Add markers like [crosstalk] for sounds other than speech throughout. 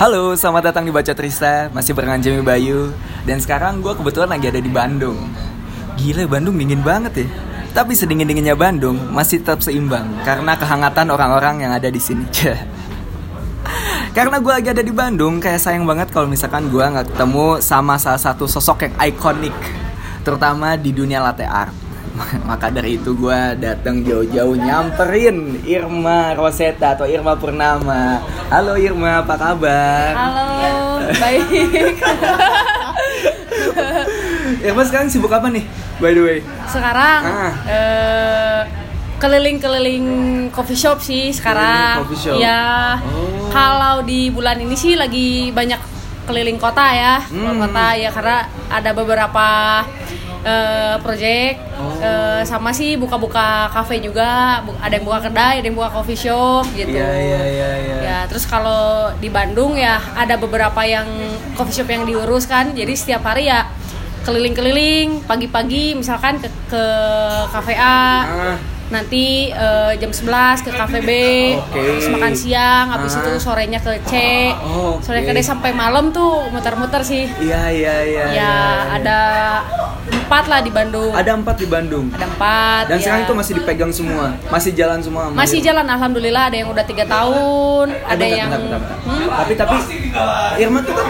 Halo, selamat datang di Baca Trista. Masih barengan Jamie Bayu. Dan sekarang gue kebetulan lagi ada di Bandung. Gila, Bandung dingin banget ya. Tapi sedingin-dinginnya Bandung masih tetap seimbang Karena kehangatan orang-orang yang ada di sini. [laughs] Karena gue lagi ada di Bandung Kayak sayang banget kalau misalkan gue nggak ketemu sama salah satu sosok yang ikonik Terutama di dunia latte art [laughs] maka dari itu gue datang jauh-jauh nyamperin Irma Rosetta atau Irma Purnama. Halo Irma, apa kabar? Halo, [laughs] baik. [laughs] Irma sekarang sibuk apa nih? By the way. Sekarang Ah. eh, keliling-keliling coffee shop sih sekarang. Keliling coffee shop. Ya. Oh. Kalau di bulan ini sih lagi banyak keliling kota ya, Hmm. kota ya karena ada beberapa eh, project Oh. eh, sama sih buka-buka cafe juga, ada yang buka kedai, ada yang buka coffee shop gitu. Iya iya iya iya. Ya, terus kalau di Bandung ya ada beberapa yang coffee shop yang diurus kan. Jadi setiap hari ya keliling-keliling pagi-pagi misalkan ke ke kafe A. Ah, Nanti eh, jam 11 ke kafe B. Oke. Terus makan siang, habis Ah. itu sorenya ke C. Oh, oke. Sore ke D sampai malam tuh muter-muter sih. iya iya iya. Ya, iya. ada empat lah di Bandung. ada empat di Bandung. Ada empat. Dan ya. sekarang itu masih dipegang semua, masih jalan semua. masih jalan alhamdulillah ada yang udah tiga tahun, Eh, ada bentar, yang bentar, bentar, bentar. Hmm? Tapi tapi Irma tuh kan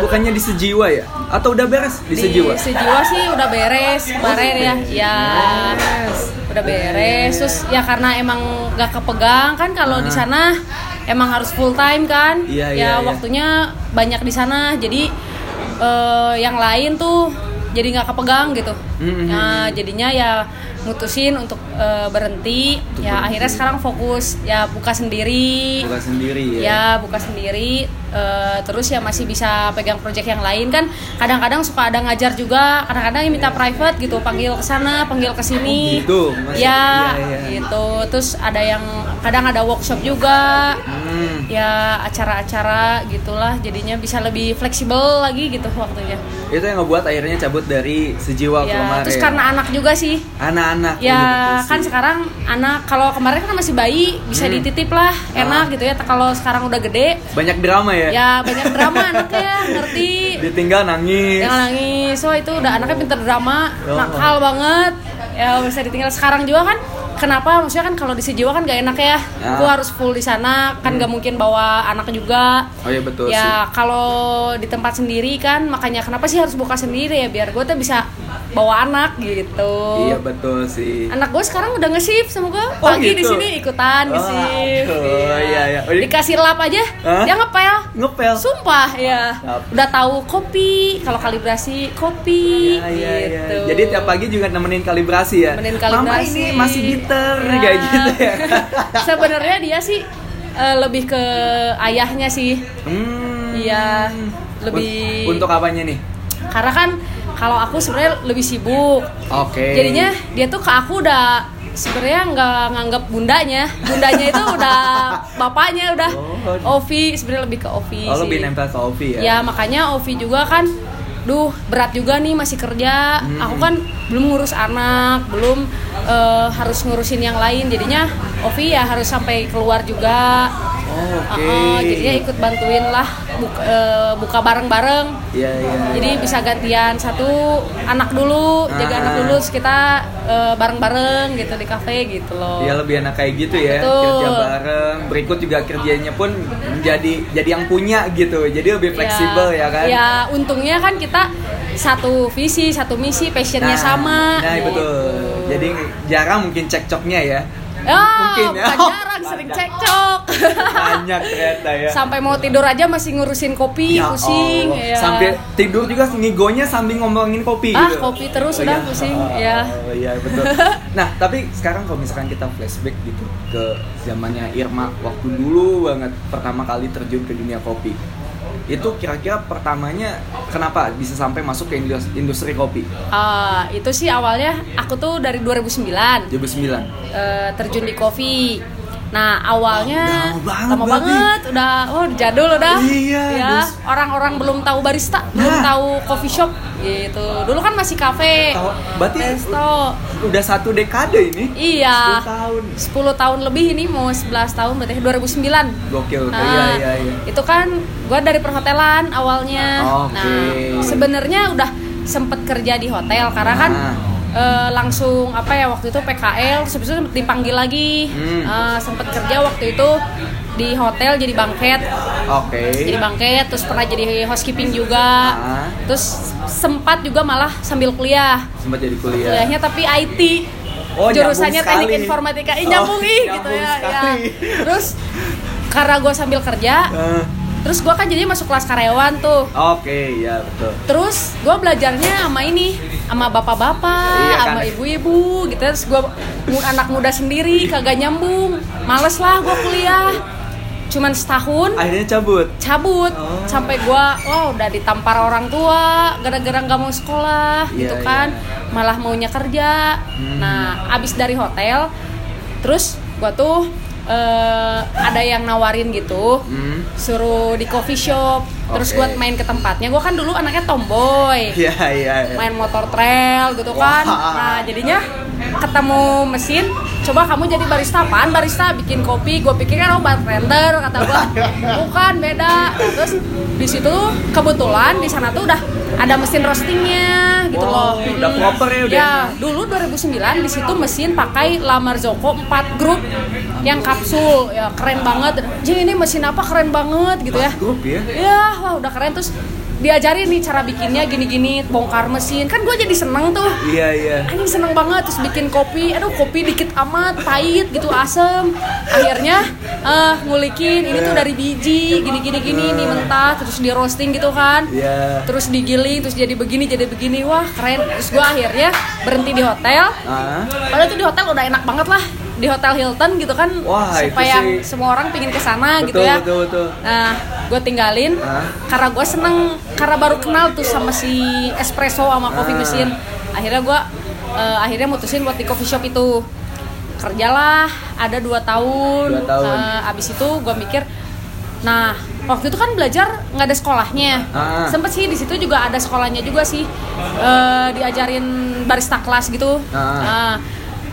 bukannya di sejiwa ya? Atau udah beres di, sejiwa? Sejiwa sih udah beres kemarin ya. Ya. Udah beres. Terus ya karena emang gak kepegang kan kalau di Ah. sana emang harus full time kan. Iya, ya iya, iya. waktunya banyak di sana. Jadi eh, yang lain tuh jadi nggak kepegang gitu. Mm-mm. Nah, jadinya ya mutusin untuk eh, berhenti. Untuk ya berhenti. akhirnya sekarang fokus ya buka sendiri. Bukan sendiri ya. Ya buka sendiri, eh, terus ya masih bisa pegang project yang lain kan. Kadang-kadang suka ada ngajar juga, kadang-kadang minta private gitu, panggil ke sana, panggil ke sini. Oh, gitu, masih- Ya, iya, iya. gitu. Terus ada yang kadang ada workshop juga. Hmm. Ya acara-acara gitulah, jadinya bisa lebih fleksibel lagi gitu waktunya. Itu yang ngebuat akhirnya cabut dari sejiwa Ya, kemarin. terus karena anak juga sih. Anak-anak. Ya betul kan sekarang anak kalau kemarin kan masih bayi bisa Hmm. dititip lah enak Ah. gitu ya. Kalau sekarang udah gede banyak drama ya. ya banyak drama anaknya [laughs] ngerti Ditinggal nangis. yang nangis so itu udah anaknya pinter drama Oh. nakal banget ya bisa ditinggal sekarang juga kan kenapa maksudnya kan kalau di sejiwa kan gak enak ya Ah. aku harus full di sana kan gak mungkin bawa anak juga Oh iya betul sih. ya kalau di tempat sendiri kan makanya kenapa sih harus buka sendiri ya biar gue tuh bisa bawa anak gitu Iya betul sih. anak gue sekarang udah nge-shift sama gue Oh, pagi di gitu? sini ikutan Oh, nge-shift aduh, iya, iya. Oh, di- dikasih lap aja Hah? dia ngepel Ngepel. Sumpah ya. Mantap. Udah tahu kopi, kalau kalibrasi kopi Iya, iya, iya. gitu. Jadi tiap pagi juga nemenin kalibrasi ya. Nemenin Mama kalibrasi. ini masih gitar Ya. kayak gitu ya. [laughs] Sebenarnya dia sih eh, lebih ke ayahnya sih. Hmm. Iya, lebih- Un- untuk apanya nih? Karena kan kalau aku sebenarnya lebih sibuk. Oke. Jadinya dia tuh ke aku udah sebenarnya nggak nganggap bundanya. Bundanya itu udah [laughs] bapaknya udah. Oh. Ovi sebenarnya lebih ke Ovi Oh, sih. lebih nempel ke Ovi ya. Ya makanya Ovi juga kan Duh berat juga nih masih kerja Hmm. Aku kan belum ngurus anak Belum eh, harus ngurusin yang lain Jadinya Ovi ya harus sampai keluar juga Oh, Oke. Uh-uh, Jadinya ikut bantuin lah buka, eh, buka bareng-bareng Iya, iya. Jadi bisa gantian satu anak dulu Jaga Ah. anak dulu terus kita eh, bareng-bareng gitu di cafe gitu loh Iya lebih enak kayak gitu ya Betul. kerja bareng berikut juga kerjanya pun menjadi jadi yang punya gitu jadi lebih fleksibel ya, kan Ya untungnya kan kita satu visi, satu misi, passionnya sama. nah gitu. betul jadi jarang mungkin cekcoknya ya Ya, Mungkin ya. bukan jarang sering cekcok. banyak ternyata ya Sampai mau tidur aja masih ngurusin kopi, Ya pusing. Allah. ya. sampai tidur juga ngigonya sambil ngomongin kopi Ah, gitu. kopi terus udah iya. pusing, Oh, ya. iya betul [laughs] nah tapi sekarang kalau misalkan kita flashback gitu ke zamannya Irma waktu dulu banget pertama kali terjun ke dunia kopi itu kira-kira pertamanya kenapa bisa sampai masuk ke indus- industri kopi? Ah, itu sih awalnya aku tuh dari 2009 2009 eh, terjun di kopi. Nah awalnya Lama banget lama banget, udah oh jadul udah. Iya, ya orang-orang belum tahu barista, belum Nah. tahu coffee shop gitu. Dulu kan masih kafe, berarti resto. udah satu dekade ini Iya. 10 tahun 10 tahun lebih ini mau 11 tahun berarti 2009. gokil Nah, iya iya iya Itu kan gue dari perhotelan awalnya. Oke. Nah, sebenarnya udah sempet kerja di hotel karena kan Eh, langsung apa ya waktu itu PKL terus itu sempet dipanggil lagi. Hmm. Eh, sempet kerja waktu itu di hotel jadi bangket. oke Jadi bangket terus pernah jadi housekeeping juga. Ah. Terus sempat juga malah sambil kuliah. sempat jadi kuliah Kuliahnya tapi IT. Oh, jurusannya teknik sekali. informatika. Ih, Oh, nyambung ih gitu ya, ya. Terus karena gue sambil kerja, Eh, terus gue kan jadi masuk kelas karyawan tuh. oke ya betul Terus gue belajarnya sama ini, sama bapak-bapak, Iya kan? sama ibu-ibu gitu. Terus gue anak muda sendiri kagak nyambung, males lah gue kuliah. Cuman setahun akhirnya cabut cabut Oh. sampai gua wah udah ditampar orang tua gara-gara nggak mau sekolah Iya, gitu kan iya. malah maunya kerja Hmm. nah abis dari hotel terus gua tuh eh, ada yang nawarin gitu hmm. suruh di coffee shop terus Oke. gua main ke tempatnya gua kan dulu anaknya tomboy [laughs] iya iya iya. main motor trail gitu kan Wah. nah jadinya ketemu mesin coba kamu jadi barista apaan? Barista bikin kopi gue pikir kan oh bartender kata gue [laughs] bukan beda. Nah, terus di situ kebetulan di sana tuh udah ada mesin roastingnya gitu Wow, loh udah Hmm. proper ya udah. ya dulu 2009 di situ mesin pakai La Marzocco 4 grup yang kapsul. Ya keren banget. Jadi ini mesin apa? Keren banget gitu ya. Grup ya? Iya, wah udah keren. Terus diajarin nih cara bikinnya gini-gini bongkar mesin. Kan gue jadi seneng tuh. Iya iya. Anjing seneng banget terus bikin kopi. Aduh kopi dikit amat pahit gitu asem. Akhirnya eh ngulikin ini tuh dari biji gini-gini gini nih mentah terus di roasting gitu kan. Iya. Terus digiling terus jadi begini jadi begini. Wah keren. Terus gue akhirnya berhenti di hotel. Ah Padahal tuh di hotel udah enak banget lah di hotel Hilton gitu kan Wah, supaya sih. semua orang pingin ke sana gitu ya. betul betul Nah, gue tinggalin Hah? karena gue seneng karena baru kenal tuh sama si espresso sama coffee Ah. mesin. Akhirnya gue eh, akhirnya mutusin buat di coffee shop itu kerjalah ada dua tahun. Dua tahun. Eh, abis itu gue mikir, nah waktu itu kan belajar nggak ada sekolahnya. Ah. Sempet sih di situ juga ada sekolahnya juga sih Eh, diajarin barista kelas gitu. Ah. Nah,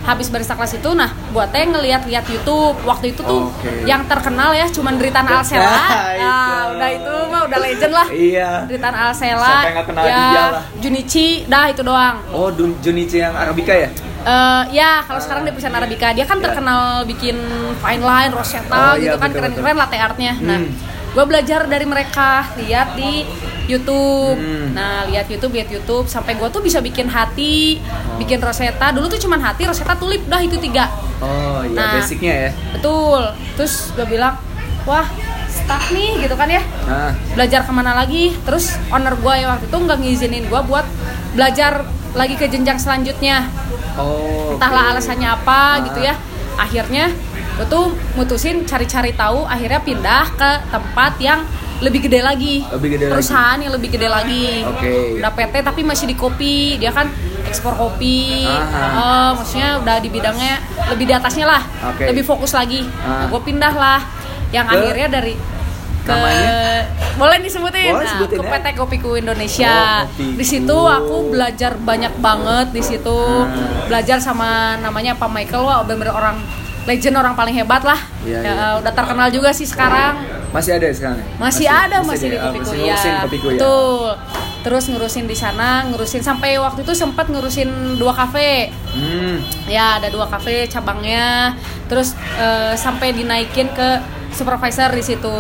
habis barista kelas itu nah buat teh ngeliat-liat YouTube waktu itu tuh Oke. yang terkenal ya cuman Dritan Alsela [laughs] Ah, nah, itu. udah itu mah udah legend lah iya Dritan Alsela ya dia. Junichi dah itu doang oh Junichi yang Arabica ya Eh, ya kalau sekarang di perusahaan Arabica dia kan Ya. terkenal bikin fine line, rosetta Oh, iya, gitu kan betul, keren-keren latte artnya. Nah, Hmm. Gue belajar dari mereka lihat di YouTube. Hmm. Nah, lihat YouTube, lihat YouTube sampai gue tuh bisa bikin hati, bikin rosetta. Dulu tuh cuman hati, rosetta, tulip, dah itu tiga. oh iya Nah. basicnya ya Betul. Terus gue bilang, wah stuck nih gitu kan ya. nah Belajar ke mana lagi? Terus owner gue yang waktu itu nggak ngizinin gue buat belajar lagi ke jenjang selanjutnya oh entahlah oke. alasannya apa Ah. gitu ya akhirnya gue tuh mutusin cari-cari tahu akhirnya pindah ke tempat yang lebih gede lagi Lebih gede lagi. perusahaan yang lebih gede lagi Oke. udah PT tapi masih di kopi dia kan ekspor kopi Aha. Eh, maksudnya udah di bidangnya lebih di atasnya lah Oke. lebih fokus lagi Ah. nah, gue pindah lah yang Ke? akhirnya dari ke Namanya? boleh disebutin Boleh nah, ke. PT Kopiku Indonesia Oh, Kopiku. di situ aku belajar banyak banget di situ Hmm. belajar sama namanya Pak Michael wah bener-bener orang legend orang paling hebat lah. Iya, Ya, iya. udah terkenal juga sih sekarang. Masih ada ya sekarang ya? masih, ada masih, di ah, Kopiku masih ya Kopiku ya betul. Terus ngurusin di sana ngurusin sampai waktu itu sempat ngurusin dua kafe. Hmm. Ya ada dua kafe cabangnya. Terus eh, sampai dinaikin ke supervisor di situ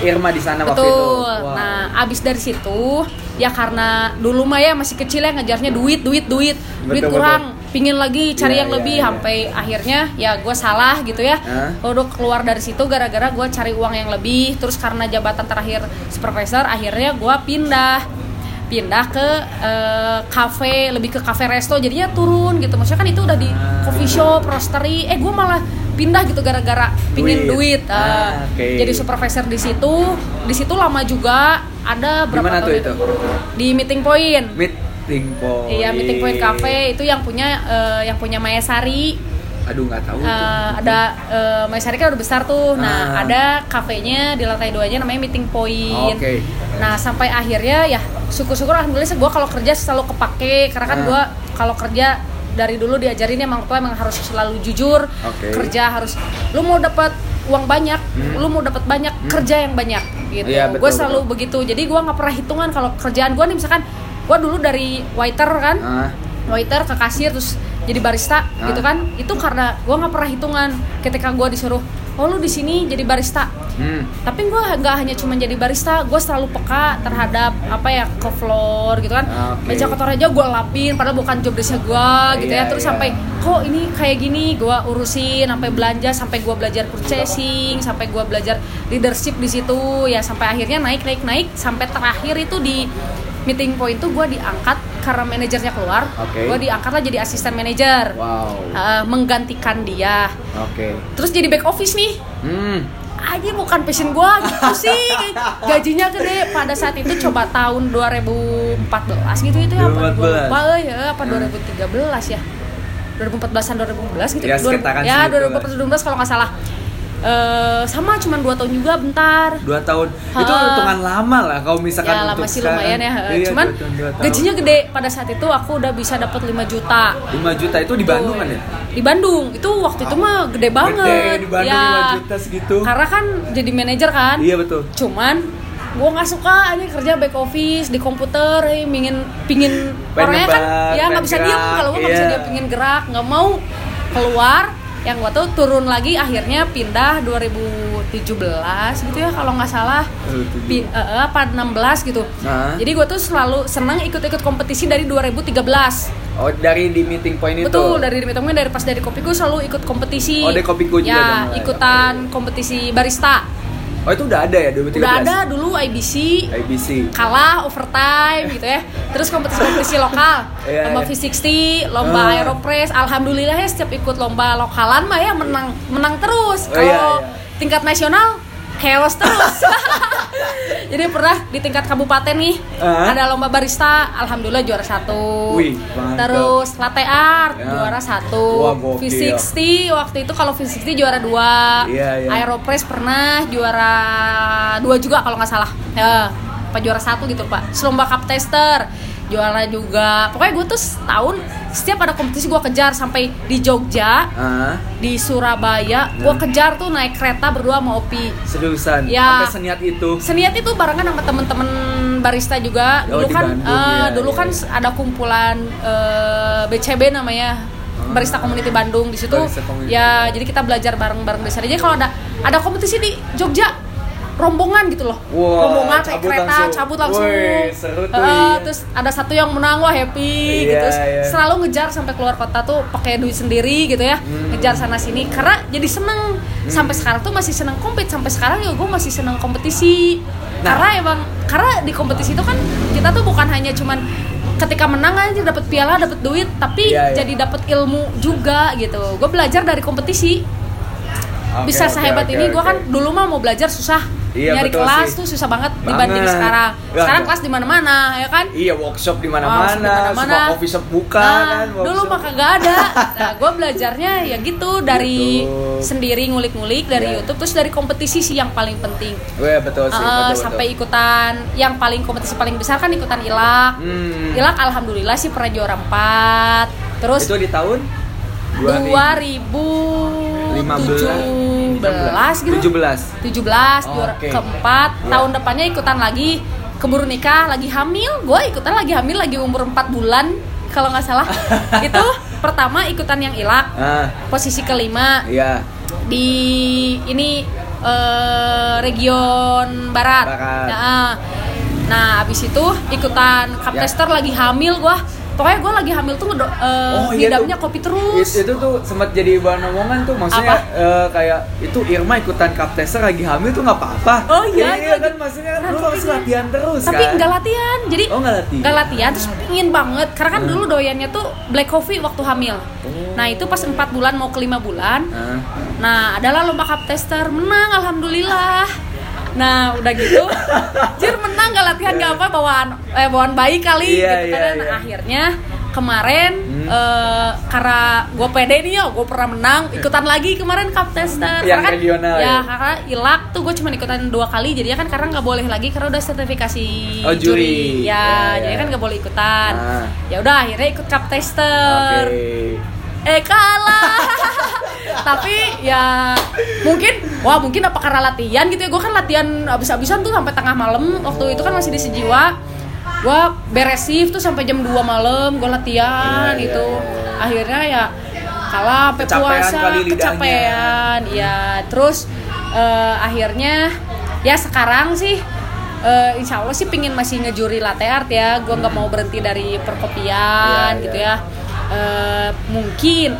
Irma di sana waktu itu Betul. Wow. Nah, abis dari situ ya karena dulu mah ya masih kecil ya ngejarnya duit, duit, duit, duit Betul, kurang, pingin lagi cari Iya, yang iya, lebih iya. sampai akhirnya ya gue salah gitu ya. Hah? Udah keluar dari situ gara-gara gue cari uang yang lebih, terus karena jabatan terakhir supervisor, akhirnya gue pindah pindah ke eh, cafe lebih ke cafe resto jadinya turun gitu maksudnya kan itu udah di Ah. coffee shop roastery eh gue malah pindah gitu gara-gara pingin Duit. duit, Ah, Ah, oke. jadi supervisor di situ di situ lama juga ada berapa Gimana tuh tahun itu? di meeting point meeting point iya meeting point cafe itu yang punya eh, yang punya Maya Sari Aduh nggak tahu. tuh. Eh, ada eh, Maisari kan udah besar tuh. Nah, Ah. ada kafenya di lantai duanya namanya Meeting Point. Oke. Nah, sampai akhirnya ya syukur-syukur alhamdulillah sih gue kalau kerja selalu kepake karena kan Ah. gue kalau kerja dari dulu diajarin emang tua emang harus selalu jujur. Oke. Kerja harus lu mau dapat uang banyak, Hmm. lu mau dapat banyak, kerja yang banyak gitu. Betul, gue selalu betul. begitu. Jadi gue nggak pernah hitungan kalau kerjaan gue nih misalkan gue dulu dari waiter kan Ah, waiter ke kasir terus jadi barista Ah. gitu kan itu karena gue nggak pernah hitungan ketika gue disuruh oh lu di sini jadi barista hmm. tapi gue nggak hanya cuma jadi barista gue selalu peka terhadap apa ya ke floor gitu kan Ah, Oke. meja kotor aja gue lapin padahal bukan job desknya gue gitu Iya, ya terus iya. sampai kok ini kayak gini gue urusin sampai belanja sampai gue belajar purchasing sampai gue belajar leadership di situ ya sampai akhirnya naik naik naik sampai terakhir itu di meeting point tuh gue diangkat karena manajernya keluar Oke. gue diangkat lah jadi asisten manajer Wow. Uh, menggantikan dia Oke. terus jadi back office nih Hmm. aja bukan passion gue gitu sih [laughs] gajinya gede pada saat itu coba tahun 2014 gitu itu ya apa 2014. Gua lupa euy, ya apa Hmm. 2013 ya 2014an 2015 gitu Ya, 2000 sekitaran ya segitu 2014 kalau nggak salah Eh, sama cuma dua tahun juga bentar Dua tahun. Itu Ha. hitungan lama lah kalau misalkan ya untuk sih sekarang. lumayan ya Iya, cuman dua tahun, dua tahun. gajinya gede pada saat itu aku udah bisa dapat 5 juta 5 juta itu di Bandung kan ya? di Bandung itu waktu itu mah gede banget Gede, di Bandung ya 5 juta segitu. karena kan jadi manajer kan Iya betul. cuman gue nggak suka ini kerja back office di komputer eh, pingin pingin orangnya kan ya nggak bisa diem gerak, kalau gue nggak bisa iya. diem pingin gerak nggak mau keluar yang gue tuh turun lagi akhirnya pindah 2017 gitu ya kalau nggak salah Pi- eh, eh, apa 16 gitu Nah. jadi gue tuh selalu seneng ikut-ikut kompetisi dari 2013 Oh dari di meeting point itu. Betul, dari meetingnya dari pas dari kopiku selalu ikut kompetisi. Oh, dari Kopiku juga Ya, ikutan kompetisi barista. Oh itu udah ada ya 2013. Udah ada dulu IBC, IBC. kalah overtime gitu ya. Terus kompetisi-kompetisi lokal, [laughs] Iya, lomba iya. V60, lomba Ah. Aeropress. Alhamdulillah ya setiap ikut lomba lokalan mah ya menang menang terus. Oh, iya, Kalau iya. tingkat nasional chaos terus. [laughs] Jadi pernah di tingkat kabupaten nih Ah. ada lomba barista, alhamdulillah juara satu. Wih. Terus latte art Ya. juara satu. Wah, gokil. V60 waktu itu kalau V60 juara dua. Iya, iya. Aeropress pernah juara dua juga kalau nggak salah. Ya, apa juara satu gitu pak. Terus lomba cup tester juara juga. Pokoknya gue tuh setahun setiap ada kompetisi gue kejar sampai di Jogja, Ah, di Surabaya, gue Nah. kejar tuh naik kereta berdua sama Opi. seriusan. Ya. Sampai seniat itu. Seniat itu barengan sama temen-temen barista juga. Oh, Dulu kan Bandung, eh, ya, dulu ya. kan ada kumpulan eh, BCB namanya. Barista Community Bandung di situ. Ya, jadi kita belajar bareng-bareng di sana. Jadi kalau ada ada kompetisi di Jogja rombongan gitu loh. Wah, rombongan cabut kereta, langsung. cabut langsung. Wih, seru tuh, Eh, iya. terus ada satu yang menang wah happy Iya, gitu. iya. Selalu ngejar sampai keluar kota tuh pakai duit sendiri gitu ya. Hmm. Ngejar sana sini karena jadi seneng. Sampai sekarang tuh masih seneng kompet. Sampai sekarang ya gue masih seneng kompetisi. Nah. Karena emang karena di kompetisi itu kan kita tuh bukan hanya cuman ketika menang aja dapat piala, dapat duit, tapi Iya, iya. jadi dapat ilmu juga gitu. Gue belajar dari kompetisi. Oke, Bisa sehebat oke, ini gue oke. kan dulu mah mau belajar susah. Iya, Nyari betul kelas sih. tuh susah banget, dibanding Banget. sekarang. Ya, sekarang ya. kelas di mana-mana ya kan? Iya workshop di mana-mana, semua coffee shop buka Nah, kan. dulu mah kagak ada. Nah, gue belajarnya ya gitu dari YouTube. sendiri ngulik-ngulik dari Iya. YouTube terus dari kompetisi sih yang paling penting. Weh betul sih, Eh, betul, sampai betul. ikutan yang paling kompetisi paling besar kan ikutan ilak. Hmm. Ilak alhamdulillah sih pernah juara 4. Terus itu di tahun 2017 gitu. 17. 17 juara Oke. keempat Ya. tahun depannya ikutan lagi keburu nikah lagi hamil gue ikutan lagi hamil lagi umur 4 bulan kalau nggak salah [laughs] itu pertama ikutan yang ilak Ah, posisi kelima iya. di ini eh, region barat, Barat. Nah, nah abis itu ikutan cup Ya. tester lagi hamil gue pokoknya gue lagi hamil tuh eh, Oh, iya ngidamnya tuh. kopi terus It- itu tuh sempat jadi bahan omongan tuh maksudnya Apa? eh, kayak itu Irma ikutan cup tester lagi hamil tuh nggak apa-apa. Oh, iya, iya iya. kan maksudnya kan lu Nah, harus tapi- latihan terus tapi kan. nggak latihan jadi Oh, nggak latihan. nggak latihan terus pingin banget karena kan Hmm. dulu doyannya tuh black coffee waktu hamil Oh. nah itu pas 4 bulan mau ke 5 bulan Ah, nah adalah lomba cup tester menang alhamdulillah nah udah gitu jir menang nggak latihan nggak apa bawaan eh bawaan bayi kali Iya, gitu kan iya, Nah, iya. akhirnya kemarin Hmm. eh, karena gue pede nih ya gue pernah menang ikutan lagi kemarin cup tester Yang Karena kan- regional ya ya? karena ilak tuh gue cuma ikutan dua kali jadinya kan karena nggak boleh lagi karena udah sertifikasi Oh, juri. ya, Ya, jadi ya. kan nggak boleh ikutan Ah. ya udah akhirnya ikut cup tester Oke. Eh kalah. [laughs] Tapi ya mungkin wah mungkin apa karena latihan gitu ya. Gue kan latihan abis-abisan tuh sampai tengah malam. Waktu itu kan masih di sejiwa gue beres shift tuh sampai jam 2 malam. Gue latihan Iya, iya, itu iya. akhirnya ya kalah sampai Kecapean puasa. kecapean ya terus eh, akhirnya ya sekarang sih eh, insya Allah sih pingin masih ngejuri latte art ya. Gue nggak mau berhenti dari perkopian Iya, gitu ya Eh, mungkin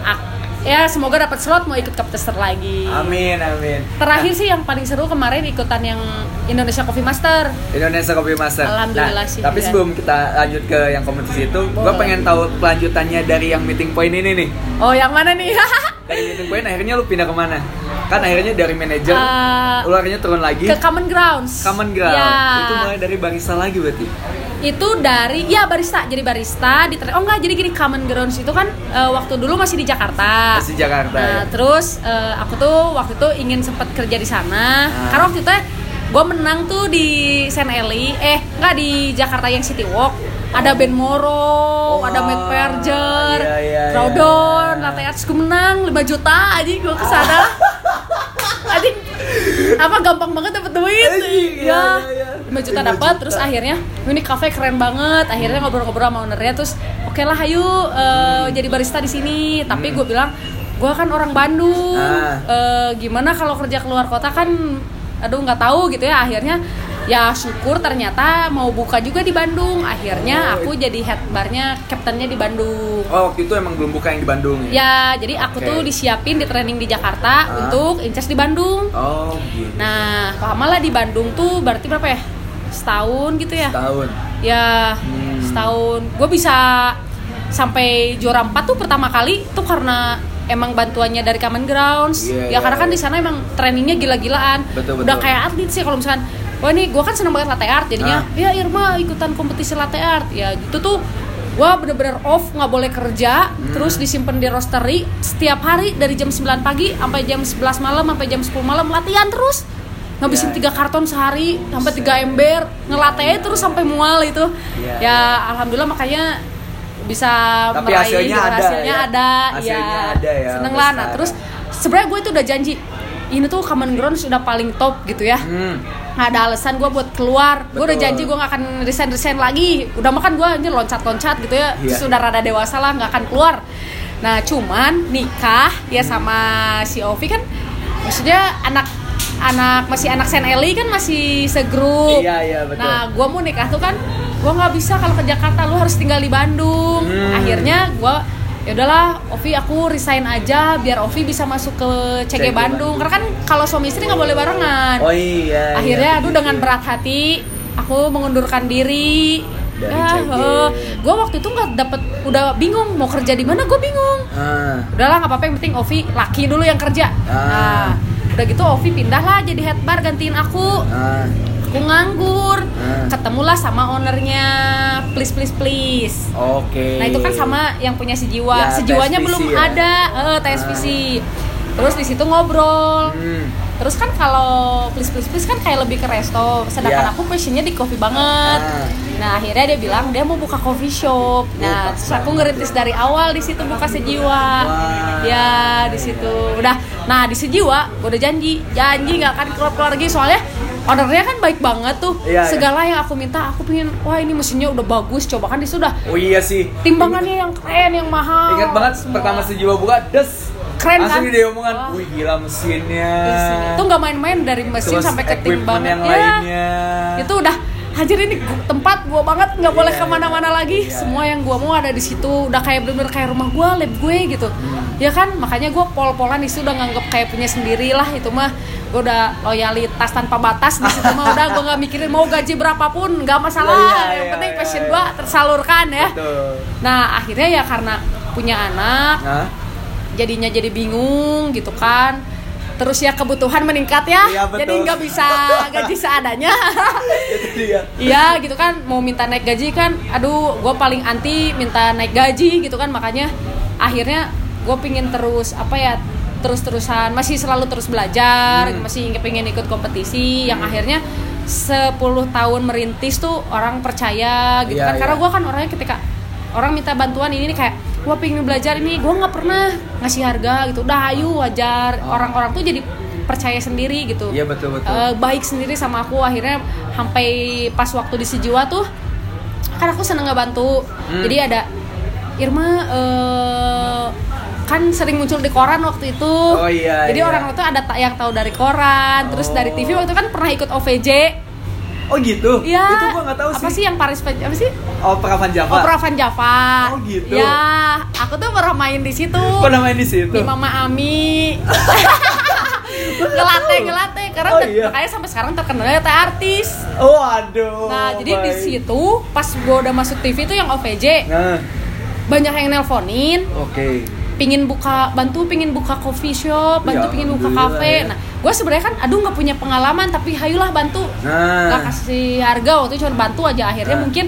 ya semoga dapat slot mau ikut cup tester lagi Amin, amin. terakhir sih yang paling seru kemarin ikutan yang Indonesia Coffee Master Indonesia Coffee Master. Alhamdulillah nah, sih, Tapi ya. sebelum kita lanjut ke yang kompetisi itu, gue pengen tahu kelanjutannya dari yang meeting point ini nih. oh yang mana nih [laughs] Dari meeting point akhirnya lu pindah ke mana? Kan akhirnya dari manajer, Eh, lu akhirnya turun lagi. ke Common Grounds Common Ground. ya Itu mulai dari barista lagi berarti. Itu dari ya barista jadi barista di oh enggak jadi gini Common Grounds itu kan eh, waktu dulu masih di Jakarta Masih Jakarta. Nah, ya. terus eh, aku tuh waktu itu ingin sempat kerja di sana Ah. karena waktu itu gue menang tuh di Saint Eli eh nggak di Jakarta yang City Walk ada Ben Moro, Wah, ada Matt Perger, iya, iya, Crowdon, iya. Latte Arts gue menang 5 juta aja gue ke sana [laughs] Anjing apa gampang banget dapet duit iya, iya, iya. 5 juta 5 dapat terus akhirnya ini cafe keren banget akhirnya ngobrol-ngobrol sama ownernya terus oke lah ayo eh, jadi barista di sini tapi gue bilang gue kan orang Bandung Hmm. Ah. Eh, gimana kalau kerja keluar kota kan aduh nggak tahu gitu ya akhirnya ya syukur ternyata mau buka juga di Bandung akhirnya Oh. aku jadi head barnya kaptennya di Bandung Oh, waktu itu emang belum buka yang di Bandung ya? ya jadi aku Oke. tuh disiapin di training di Jakarta Ah. untuk incas di Bandung Oh, gitu. nah lama lah di Bandung tuh berarti berapa ya setahun gitu ya Tahun. ya Hmm. setahun gue bisa sampai juara 4 tuh pertama kali tuh karena emang bantuannya dari Common Grounds Iya, ya iya, karena kan iya. di sana emang trainingnya gila-gilaan Betul, udah betul. kayak atlet sih kalau misalkan wah ini gue kan seneng banget latte art jadinya Ah. ya Irma ikutan kompetisi latte art ya itu tuh gue bener-bener off nggak boleh kerja Hmm. terus disimpan di roastery setiap hari dari jam 9 pagi sampai jam 11 malam sampai jam 10 malam latihan terus ngabisin Ya. tiga karton sehari sampai tiga ember ngelatih terus sampai mual itu Ya. ya alhamdulillah makanya bisa Tapi meraih hasilnya juara. ada hasilnya ya? ada Hasilnya ya ada ya, seneng lah nah terus sebenarnya gue itu udah janji ini tuh common ground sudah paling top gitu ya Hmm. nggak ada alasan gue buat keluar gue udah janji gue nggak akan resign resign lagi udah makan gue anjir loncat loncat gitu ya Iya. sudah rada dewasa lah nggak akan keluar nah cuman nikah ya sama si Ovi kan maksudnya anak anak masih anak Sen Eli kan masih segrup Iya, iya, betul. nah gue mau nikah tuh kan gue nggak bisa kalau ke Jakarta lu harus tinggal di Bandung Hmm. akhirnya gue ya udahlah Ovi aku resign aja biar Ovi bisa masuk ke CG, CG Bandung. Bandung. karena kan kalau suami istri nggak boleh barengan Oh iya. akhirnya iya, aduh begitu. dengan berat hati aku mengundurkan diri Dari ya CG. gue waktu itu nggak dapet udah bingung mau kerja di mana gue bingung Ah. udahlah nggak apa-apa yang penting Ovi laki dulu yang kerja Ah. nah udah gitu Ovi pindah lah jadi head bar gantiin aku Ah. aku nganggur Ah. ketemulah sama ownernya please please please Oke. Nah itu kan sama yang punya sejiwa, Ya, sejiwanya TSVC belum ya. ada, eh, TSVC. Terus di situ ngobrol. Hmm. Terus kan kalau please please please kan kayak lebih ke resto, sedangkan Ya. aku passionnya di coffee banget. Ah. Nah akhirnya dia bilang dia mau buka coffee shop. Nah pas terus aku ngerintis dari awal di situ buka sejiwa. Wah. Ya di situ udah. Nah di sejiwa gue udah janji, janji nggak akan keluar keluar lagi soalnya ownernya kan baik banget tuh. Iya, iya. Segala yang aku minta aku pengen wah ini mesinnya udah bagus, coba kan dia sudah Oh iya sih. timbangannya yang keren yang mahal Ingat banget semua. pertama sejiwa buka des. Keren Langsung kan? dia omongan, Wah. wih gila mesinnya. Itu nggak main-main dari mesin Terus sampai ke equipment timbangan yang Ya, lainnya. itu udah hajar ini tempat gua banget nggak boleh Iya, ke mana-mana lagi iya. semua yang gua mau ada di situ udah kayak bener-bener kayak rumah gua lab gue gitu Hmm. ya kan makanya gua pol-polan di situ udah nganggep kayak punya sendiri lah itu mah gua udah loyalitas tanpa batas di situ mah udah gua nggak mikirin mau gaji berapapun nggak masalah Iya, iya, yang iya, penting iya, passion iya. gua tersalurkan ya Betul. nah akhirnya ya karena punya anak Nah, jadinya jadi bingung gitu kan terus ya kebutuhan meningkat ya Iya, betul. jadi nggak bisa gaji seadanya. [laughs] Iya gitu kan mau minta naik gaji kan aduh gue paling anti minta naik gaji gitu kan makanya akhirnya gue pingin terus apa ya terus-terusan masih selalu terus belajar Hmm. masih pengen ikut kompetisi yang akhirnya 10 tahun merintis tuh orang percaya gitu Iya, kan karena iya. gue kan orangnya ketika orang minta bantuan ini nih kayak gue pengen belajar ini gue nggak pernah ngasih harga gitu udah ayo wajar Oh. orang-orang tuh jadi percaya sendiri gitu Iya betul betul. Eh, baik sendiri sama aku akhirnya sampai pas waktu di Sejiwa tuh kan aku seneng ngebantu Hmm. jadi ada Irma eh, kan sering muncul di koran waktu itu Oh, iya, jadi iya. orang itu ada yang tahu dari koran terus Oh. dari TV waktu itu kan pernah ikut OVJ oh gitu. Iya. Itu gua nggak tahu apa sih. sih yang Paris apa sih Opera Van Java. Opera Van Java Oh, gitu. ya aku tuh pernah main di situ Kok namanya di situ? di Mama Ami [laughs] ngelate ngelate karena Oh, iya. makanya sampai sekarang terkenalnya teh artis Oh aduh. nah jadi di situ pas gue udah masuk TV tuh yang OVJ Nah, banyak yang nelponin oke. Pingin buka bantu pingin buka coffee shop bantu Ya, pingin buka kafe ya. nah gue sebenarnya kan aduh nggak punya pengalaman tapi hayulah bantu Nah. nggak kasih harga waktu itu cuma bantu aja akhirnya Nah. mungkin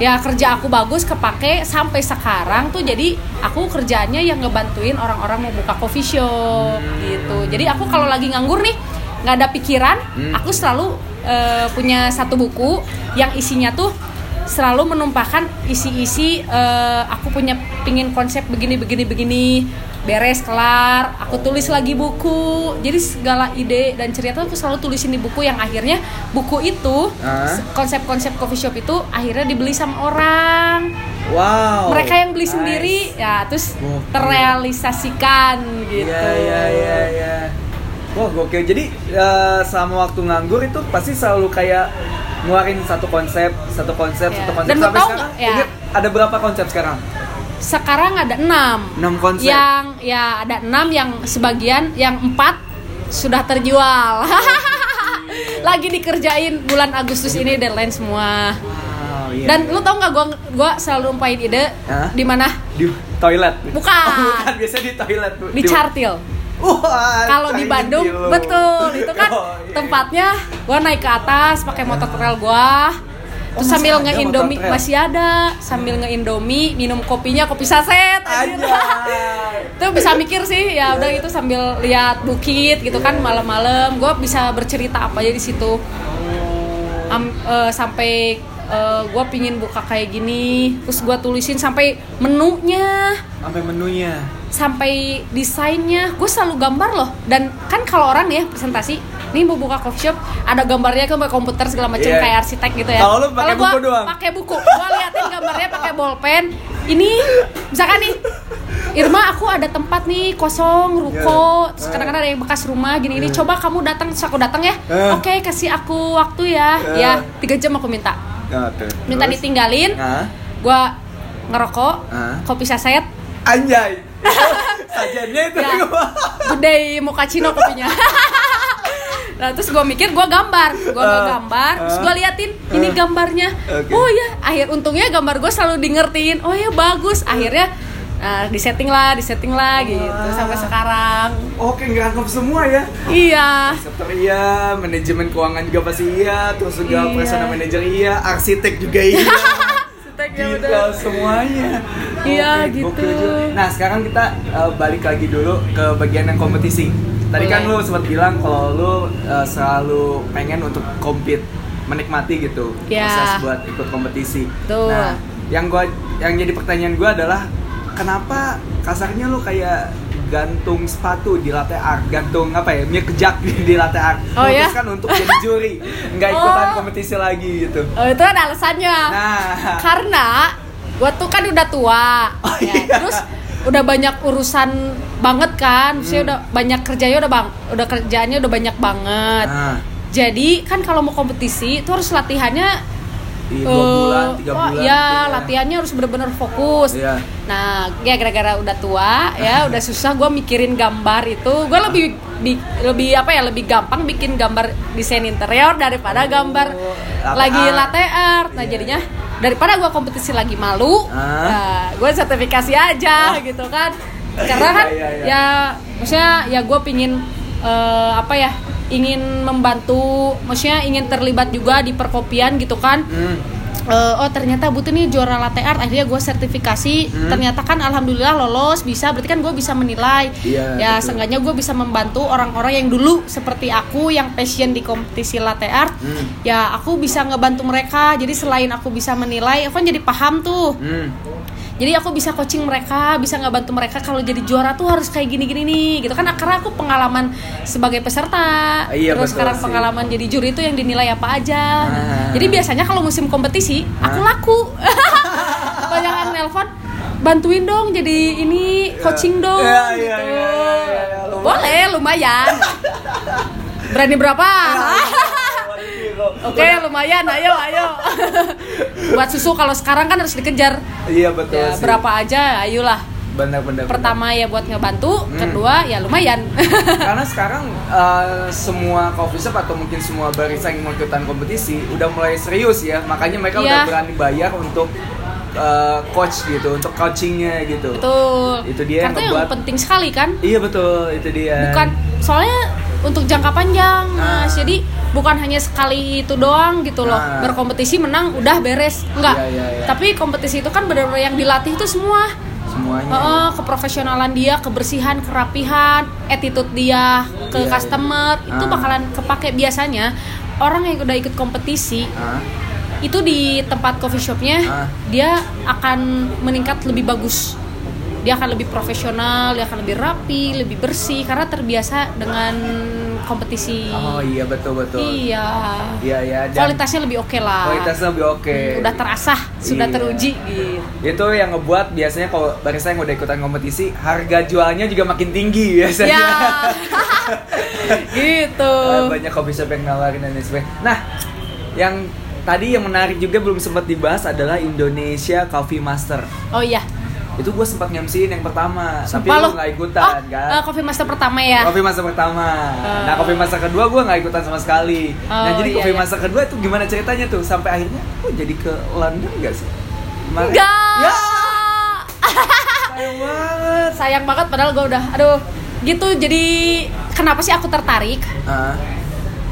ya kerja aku bagus kepake sampai sekarang tuh jadi aku kerjaannya yang ngebantuin orang-orang mau buka coffee shop Hmm. gitu jadi aku kalau lagi nganggur nih nggak ada pikiran Hmm. aku selalu eh, punya satu buku yang isinya tuh selalu menumpahkan isi-isi eh, aku punya pingin konsep begini begini begini beres kelar aku tulis lagi buku jadi segala ide dan cerita aku selalu tulisin di buku yang akhirnya buku itu konsep-konsep coffee shop itu akhirnya dibeli sama orang Wow. mereka yang beli Nice. sendiri ya terus Gokil. terrealisasikan gitu Iya iya iya iya. Wah gokil. Jadi eh, selama waktu nganggur itu pasti selalu kayak ngeluarin satu konsep, satu konsep, Iya. satu konsep. Dan lu Sampai tahu sekarang, nggak? Ya. ingat ada berapa konsep sekarang? sekarang ada enam Enam konsep. yang ya ada enam yang sebagian yang empat sudah terjual [laughs] lagi dikerjain bulan Agustus ini deadline semua Wow, iya. dan lu tau nggak gua gua selalu numpain ide Hah? di mana di toilet. Bukan. Oh, bukan biasanya di toilet. Bu. di Cartil kalau di Bandung lo. betul. Itu kan [laughs] Oh, iya. tempatnya gua naik ke atas pakai motor trail gua. Terus Oh, masih sambil nge-indomie trail? masih ada. Sambil nge-indomie minum kopinya kopi saset anjir. Itu [laughs] bisa mikir sih. Ya udah itu sambil lihat bukit gitu kan malam-malam. Gue bisa bercerita apa aja di situ. Am- eh, sampai gue pingin buka kayak gini. Terus gue tulisin sampai menunya. Sampai menunya. Sampai desainnya gue selalu gambar loh dan kan kalau orang ya presentasi nih mau buka coffee shop ada gambarnya kan pakai komputer segala macam Iya. kayak arsitek gitu ya Kalau lu pakai buku doang? pakai buku gue liatin gambarnya pakai bolpen ini misalkan nih Irma aku ada tempat nih kosong ruko Iya. terus kadang-kadang ada yang bekas rumah gini-gini coba kamu datang terus aku datang ya Eh. oke kasih aku waktu ya Eh. ya tiga jam aku minta tuh. minta Terus? ditinggalin Nah, gue ngerokok Ah. kopi saset anjay. [laughs] Sajiannya itu. Ya. gede mochaccino kopinya. [laughs] Nah terus gue mikir gue gambar. Gue Ah, gambar terus gue liatin ini Ah. gambarnya. Oke. oh ya akhir untungnya gambar gue selalu di ngertiin oh ya bagus. Akhirnya nah, disetting lah disetting lah gitu. Sampai sekarang. Oke, ngerangkap semua ya. iya. Sektor iya, manajemen keuangan juga pasti iya, terus juga Iya. personal manager iya, arsitek juga iya. [laughs] Seteknya Gila udah. semuanya. Iya, Oke, gitu. Nah sekarang kita uh, balik lagi dulu ke bagian yang kompetisi. Tadi kan lu sempat bilang kalau lu uh, selalu pengen untuk compete, menikmati gitu Iya. proses buat ikut kompetisi. Betul. Nah, yang gua yang jadi pertanyaan gua adalah kenapa kasarnya lu kayak gantung sepatu di latte art, gantung apa ya, mie kejak di, latte art, Oh, ya? memutuskan untuk jadi juri, nggak ikutan Oh. kompetisi lagi gitu. oh, itu ada alasannya Nah, karena gue tuh kan udah tua Oh, ya. iya. terus udah banyak urusan banget kan saya Hmm. udah banyak kerjanya udah bang udah kerjaannya udah banyak banget nah, jadi kan kalau mau kompetisi itu harus latihannya di dua bulan, eh, tiga wah, bulan. ya gitu latihannya harus bener-bener fokus Iya. nah ya gara-gara udah tua ya udah susah gue mikirin gambar itu gue lebih bi- lebih apa ya lebih gampang bikin gambar desain interior daripada gambar Oh, latte lagi art. latte art nah Iya. jadinya daripada gue kompetisi lagi malu Ah. nah, gue sertifikasi aja gitu kan karena kan [laughs] Iya, iya, iya. ya maksudnya ya gue pingin eh, apa ya ingin membantu maksudnya ingin terlibat juga di perkopian gitu kan Hmm. Eh, oh ternyata butuh nih juara latte art akhirnya gue sertifikasi Hmm. ternyata kan alhamdulillah lolos bisa berarti kan gue bisa menilai Iya, ya betul. seenggaknya gue bisa membantu orang-orang yang dulu seperti aku yang passion di kompetisi latte art Hmm. ya aku bisa ngebantu mereka jadi selain aku bisa menilai aku kan jadi paham tuh Hmm. Jadi aku bisa coaching mereka bisa ngebantu mereka kalau jadi juara tuh harus kayak gini-gini nih gitu kan karena aku pengalaman sebagai peserta Iya, terus betul sekarang sih. pengalaman jadi juri itu yang dinilai apa aja Ah. jadi biasanya kalau musim kompetisi aku Ah. laku [laughs] banyak yang nelpon bantuin dong jadi ini coaching dong Iya, iya, gitu iya, iya, iya, iya, lumayan. boleh lumayan berani berapa [laughs] Oke, lumayan. Ayo, ayo. [laughs] Buat susu kalau sekarang kan harus dikejar. Iya betul Ya, sih. berapa aja, ayolah. Benar-benar. Pertama ya buat ngebantu, Hmm. kedua ya lumayan. [laughs] Karena sekarang eh, semua coffee shop atau mungkin semua barista yang mau ikutan kompetisi udah mulai serius ya, makanya mereka Iya. udah berani bayar untuk eh, coach gitu, untuk coachingnya gitu. Betul. Itu dia yang Karena yang ngebuat- penting sekali kan. Iya betul, itu dia. Bukan soalnya untuk jangka panjang, Ah. Mas. Jadi bukan hanya sekali itu doang gitu loh. Ah. Berkompetisi menang udah beres. Enggak. Iya, iya, iya. Tapi kompetisi itu kan benar-benar yang dilatih itu semua. semuanya. Heeh, keprofesionalan dia, kebersihan, kerapihan, attitude dia ke iya. customer itu Ah. bakalan kepake biasanya orang yang udah ikut kompetisi Ah, itu di tempat coffee shopnya Ah. dia akan meningkat lebih bagus dia akan lebih profesional dia akan lebih rapi lebih bersih karena terbiasa dengan kompetisi Oh iya betul betul. iya Iya ya. dan kualitasnya lebih oke lah kualitasnya lebih oke. Hmm, udah terasah sudah Iya. teruji gitu Itu yang ngebuat biasanya kalau barista yang udah ikutan kompetisi harga jualnya juga makin tinggi biasanya. ya [laughs] gitu Eh, banyak coffee shop yang nawarin dan lain sebagainya. Nah, yang tadi yang menarik juga belum sempat dibahas adalah Indonesia Coffee Master. oh iya Itu gue sempat ngemsiin yang pertama, tapi Sumpah lu lo. nggak ikutan oh, kan? eh, coffee master pertama ya Coffee Master pertama. Eh. Nah, Coffee Master kedua gue nggak ikutan sama sekali. nah, Oh, jadi iya, Coffee iya. Master kedua itu gimana ceritanya tuh? Sampai akhirnya, oh jadi ke London nggak sih? Kemarin? enggak Ya, sayang [laughs] banget. sayang banget padahal gue udah aduh gitu jadi kenapa sih aku tertarik Ah,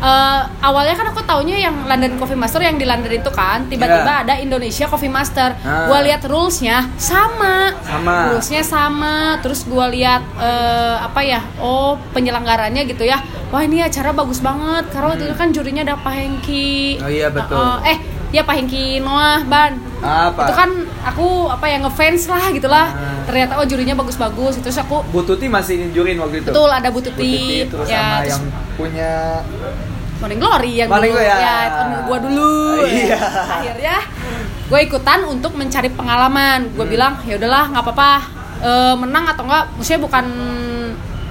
Eh, awalnya kan aku taunya yang London Coffee Master yang di London itu kan tiba-tiba Iya. ada Indonesia Coffee Master Ah. Gua lihat rulesnya sama Sama. rulesnya sama terus gua lihat eh, apa ya oh penyelenggaranya gitu ya wah ini acara bagus banget karena waktu itu kan jurinya ada Pak Hengki Hmm. Oh iya, betul. Eh, eh ya Pak Hengki Noah Ban apa? itu kan aku apa ya ngefans lah gitulah Ah. ternyata oh jurinya bagus-bagus terus aku Bu Tuti masih nyujurin waktu itu. betul ada Bu Bu Tuti Tuti terus ya sama terus yang punya Morning Glory yang Morning dulu ya. ya gua dulu Iya. akhirnya gue ikutan untuk mencari pengalaman gue Hmm. bilang ya udahlah nggak apa-apa Eh, menang atau enggak maksudnya bukan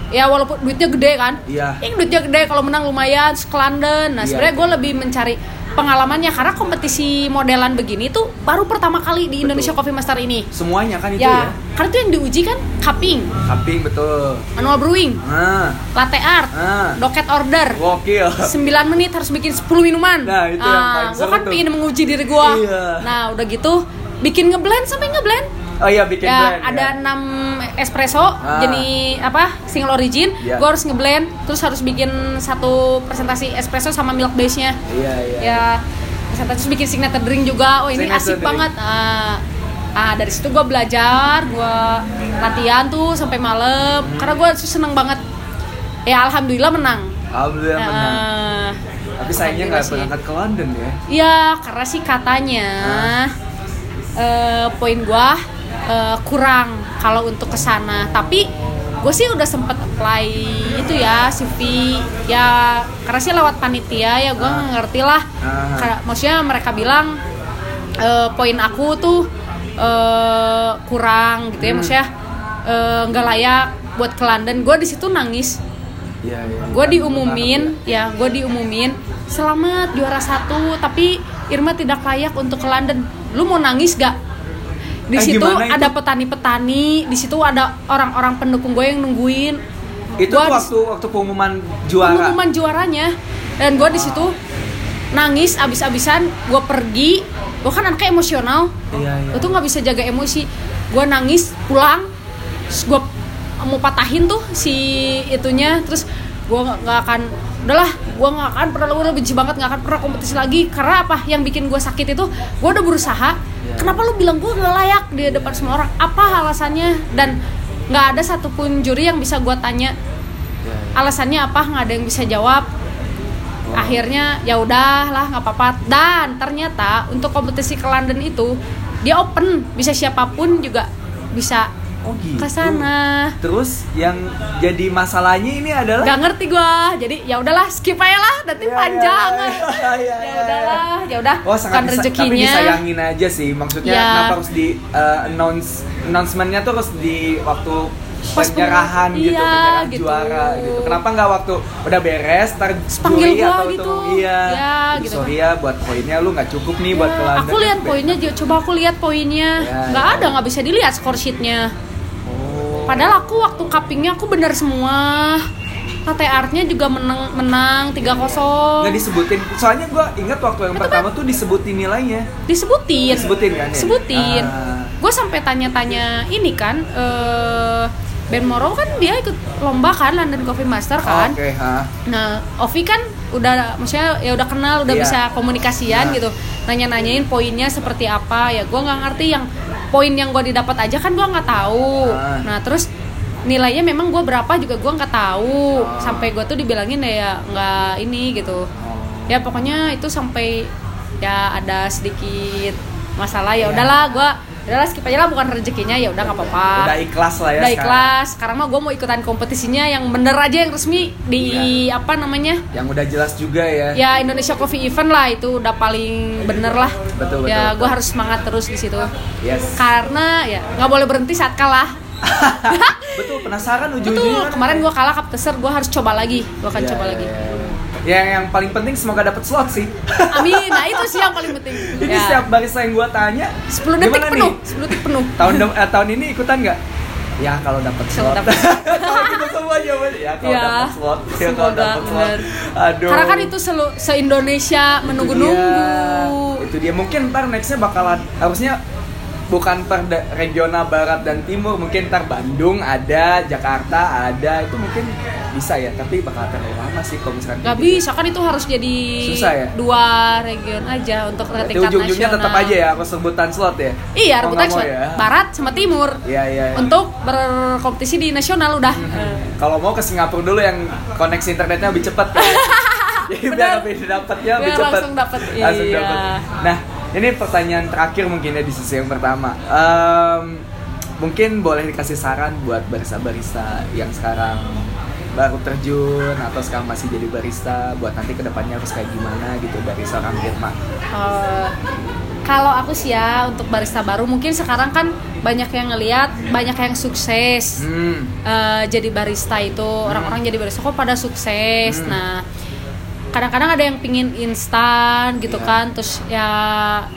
ya walaupun duitnya gede kan Iya. Ing duitnya gede kalau menang lumayan London nah Iya. sebenarnya gue lebih mencari pengalamannya karena kompetisi modelan begini tuh baru pertama kali di Betul. Indonesia Coffee Master ini semuanya kan itu ya, ya. karena itu yang diuji kan cupping Cupping betul. manual brewing Ah, latte art ah. docket order Gokil. 9 menit harus bikin 10 minuman. Nah, itu yang paling seru kan tuh. pengen menguji diri gue. Iya. Nah, udah gitu bikin ngeblend sampai ngeblend. Oh iya bikin ya, blend, ada ya. 6 espresso Ah. jenis apa? single origin. Iya. Gue harus ngeblend, terus harus bikin satu presentasi espresso sama milk base-nya. Iya iya. Ya, presentasi terus bikin signature drink juga. Oh, ini Signature asik drink. banget. Ah, ah, dari situ gue belajar, gue latihan tuh sampai malam. Hmm. Karena gue seneng banget. Ya, alhamdulillah menang. Alhamdulillah menang. Ah, Tapi sayangnya nggak berangkat ke London ya. Iya, karena sih katanya eh, poin gua eh, kurang kalau untuk ke sana. Tapi gue sih udah sempet apply itu ya CV ya karena sih lewat panitia ya gue Ah. ngerti lah. Ah. Karena- maksudnya mereka bilang eh, poin aku tuh eh, kurang gitu ya, Hmm. maksudnya nggak layak buat ke London. Gue di situ nangis Iya iya. gue diumumin ya gue diumumin selamat juara satu tapi Irma tidak layak untuk ke London lu mau nangis gak di Eh, situ ada petani-petani di situ ada orang-orang pendukung gue yang nungguin. Itu Gua di- waktu waktu pengumuman juara. pengumuman juaranya. Dan gue di situ nangis abis-abisan gue pergi. Gue kan anaknya emosional. Iya iya. gue tuh nggak bisa jaga emosi. Gue nangis pulang. Gue mau patahin tuh si itunya. Terus gue nggak akan udahlah gue nggak akan pernah udah benci banget nggak akan pernah kompetisi lagi. Karena apa? Yang bikin gue sakit itu gue udah berusaha kenapa lu bilang gue gak layak di depan semua orang? Apa alasannya? Dan nggak ada satupun juri yang bisa gue tanya Ya, alasannya apa? Nggak ada yang bisa jawab. Akhirnya ya udahlah nggak apa-apa. Dan ternyata untuk kompetisi ke London itu dia open. Bisa siapa pun juga bisa Oh gitu. ke sana. Terus yang jadi masalahnya ini adalah? Nggak ngerti gua. Jadi ya udahlah skip aja lah. Nanti Ya, panjang. ya, ya, ya, ya udahlah ya udah Oh sangat bukan disa- tapi rezekinya. disayangin aja sih. Maksudnya Ya. kenapa harus di uh, announce announcementnya tuh harus di waktu Pas penyerahan gitu iya, penyerahan gitu. juara gitu. Kenapa nggak waktu udah beres ntar Panggil gua atau gitu. itu iya. Ya, gitu. sorry ya buat poinnya lu nggak cukup nih buat ke Ya, London aku lihat poinnya coba aku lihat poinnya. Ya, nggak ya. ada nggak bisa dilihat score sheetnya. Padahal aku waktu cuppingnya aku bener semua latte artnya juga menang menang 3-0 nggak disebutin soalnya gua ingat waktu yang pertama tuh disebutin nilainya disebutin Disebutin kan ya? sebutin Ah. gue sampai tanya-tanya ini kan eh Ben Moro kan dia ikut lomba kan London Coffee Master kan oke ha. Nah, Ovi kan udah maksudnya ya udah kenal, udah Iya. bisa komunikasian Nah. gitu. Nanya-nanyain poinnya seperti apa. Ya gua nggak ngerti yang poin yang gua didapat aja kan gua nggak tahu. Ah. Nah, terus nilainya memang gua berapa juga gua nggak tahu. Ah. Sampai gua tuh dibilangin ya nggak ini gitu. Oh. Ya pokoknya itu sampai ya ada sedikit masalah ya Iya. udahlah gua udahlah skip aja lah bukan rezekinya ya udah nggak apa-apa. Udah ikhlas lah ya udah sekarang. ikhlas. Sekarang mah gue mau ikutan kompetisinya yang bener aja yang resmi di apa namanya? Yang udah jelas juga ya. Ya Indonesia Coffee Event lah itu udah paling bener lah. Betul, betul, ya betul. gue harus semangat terus di situ. Yes. Karena ya nggak boleh berhenti saat kalah. [laughs] Betul penasaran ujung-ujungnya betul kemarin gue kalah kapteser gue harus coba lagi. Gue akan Ya, coba ya, lagi. ya, ya. yang yang paling penting semoga dapat slot sih. Amin. Nah itu sih yang paling penting. [laughs] Ini ya. setiap barista yang gua tanya 10 detik penuh nih? 10 detik penuh. Tahun eh, tahun ini ikutan nggak? Ya kalau dapat slot. [laughs] kalau kita semua jawabannya ya kalau Ya, dapat slot. Ya kalau dapat slot. aduh. Karena kan itu selu se Indonesia Itu menunggu-nunggu. dia. itu dia. Mungkin ntar nextnya bakalan harusnya bukan per regional barat dan timur mungkin ntar Bandung ada Jakarta ada itu mungkin bisa ya tapi bakal terlalu lama sih kalau misalkan Gak kayak gitu. bisa kan itu harus jadi Susah ya? dua region aja untuk Berarti tingkat ujung-ujungnya nasional. tetap aja ya aku sebutan slot ya Iya, rebutan nggak slot. ya? barat sama timur. Iya iya. iya. Untuk berkompetisi di nasional udah. Kalau mau ke Singapura dulu yang koneksi internetnya lebih cepat kan. [laughs] Jadi biar lebih dapatnya lebih cepat. langsung Langsung iya. dapet. Nah, ini pertanyaan terakhir mungkin ya di sesi yang pertama. Em, mungkin boleh dikasih saran buat barista-barista yang sekarang baru terjun atau sekarang masih jadi barista buat nanti ke depannya harus kayak gimana gitu dari seorang Irma. Eh, kalau aku sih ya untuk barista baru mungkin sekarang kan banyak yang ngelihat, banyak yang sukses. Hmm. eh, jadi barista itu orang-orang jadi barista kok pada sukses Hmm. nah kadang-kadang ada yang pingin instan gitu Iya. kan terus ya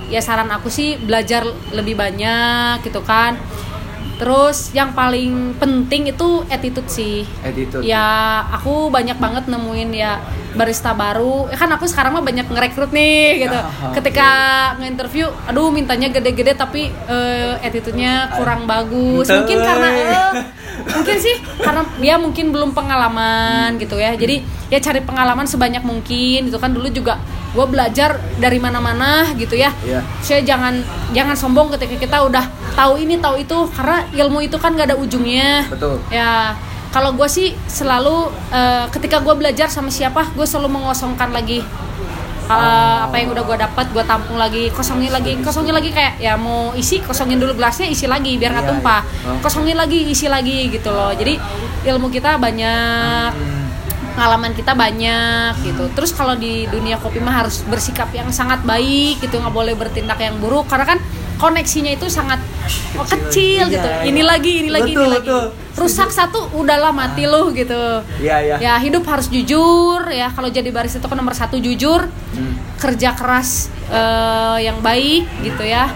ya saran aku sih belajar lebih banyak gitu kan. Terus yang paling penting itu attitude sih. Attitude. ya aku banyak banget nemuin ya barista baru. Ya kan aku sekarang mah banyak ngerekrut nih gitu. Ah, ketika nge-interview aduh mintanya gede-gede tapi eh, attitude-nya kurang bagus. Mungkin karena eh, mungkin sih karena dia mungkin belum pengalaman gitu ya. Jadi ya cari pengalaman sebanyak mungkin gitu kan dulu juga gue belajar dari mana-mana gitu ya Iya. saya jangan jangan sombong ketika kita udah tahu ini tahu itu karena ilmu itu kan gak ada ujungnya Betul. ya kalau gue sih selalu eh, ketika gue belajar sama siapa gue selalu mengosongkan lagi Eh, apa yang udah gue dapat gue tampung lagi kosongin lagi kosongin lagi kayak ya mau isi kosongin dulu gelasnya isi lagi biar nggak Iya, tumpah iya. Oh. kosongin lagi isi lagi gitu loh jadi ilmu kita banyak Hmm. Pengalaman kita banyak gitu. Terus kalau di dunia kopi mah harus bersikap yang sangat baik gitu. Nggak boleh bertindak yang buruk karena kan koneksinya itu sangat oh, kecil Iya, gitu. iya. ini lagi ini lagi Betul, ini lagi rusak satu udahlah mati loh gitu. Iya iya. ya hidup harus jujur ya. Kalau jadi barista itu kan nomor satu jujur. Hmm. kerja keras eh, yang baik gitu ya.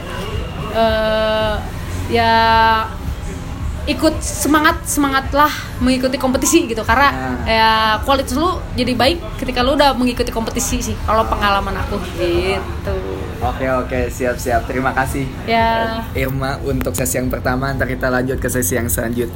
Eh, ya ikut semangat semangatlah mengikuti kompetisi gitu. Karena Nah. ya kualitas lu jadi baik ketika lu udah mengikuti kompetisi sih kalau pengalaman aku. Gitu. Oke oke siap siap. Terima kasih ya. Irma untuk sesi yang pertama. Ntar kita lanjut ke sesi yang selanjutnya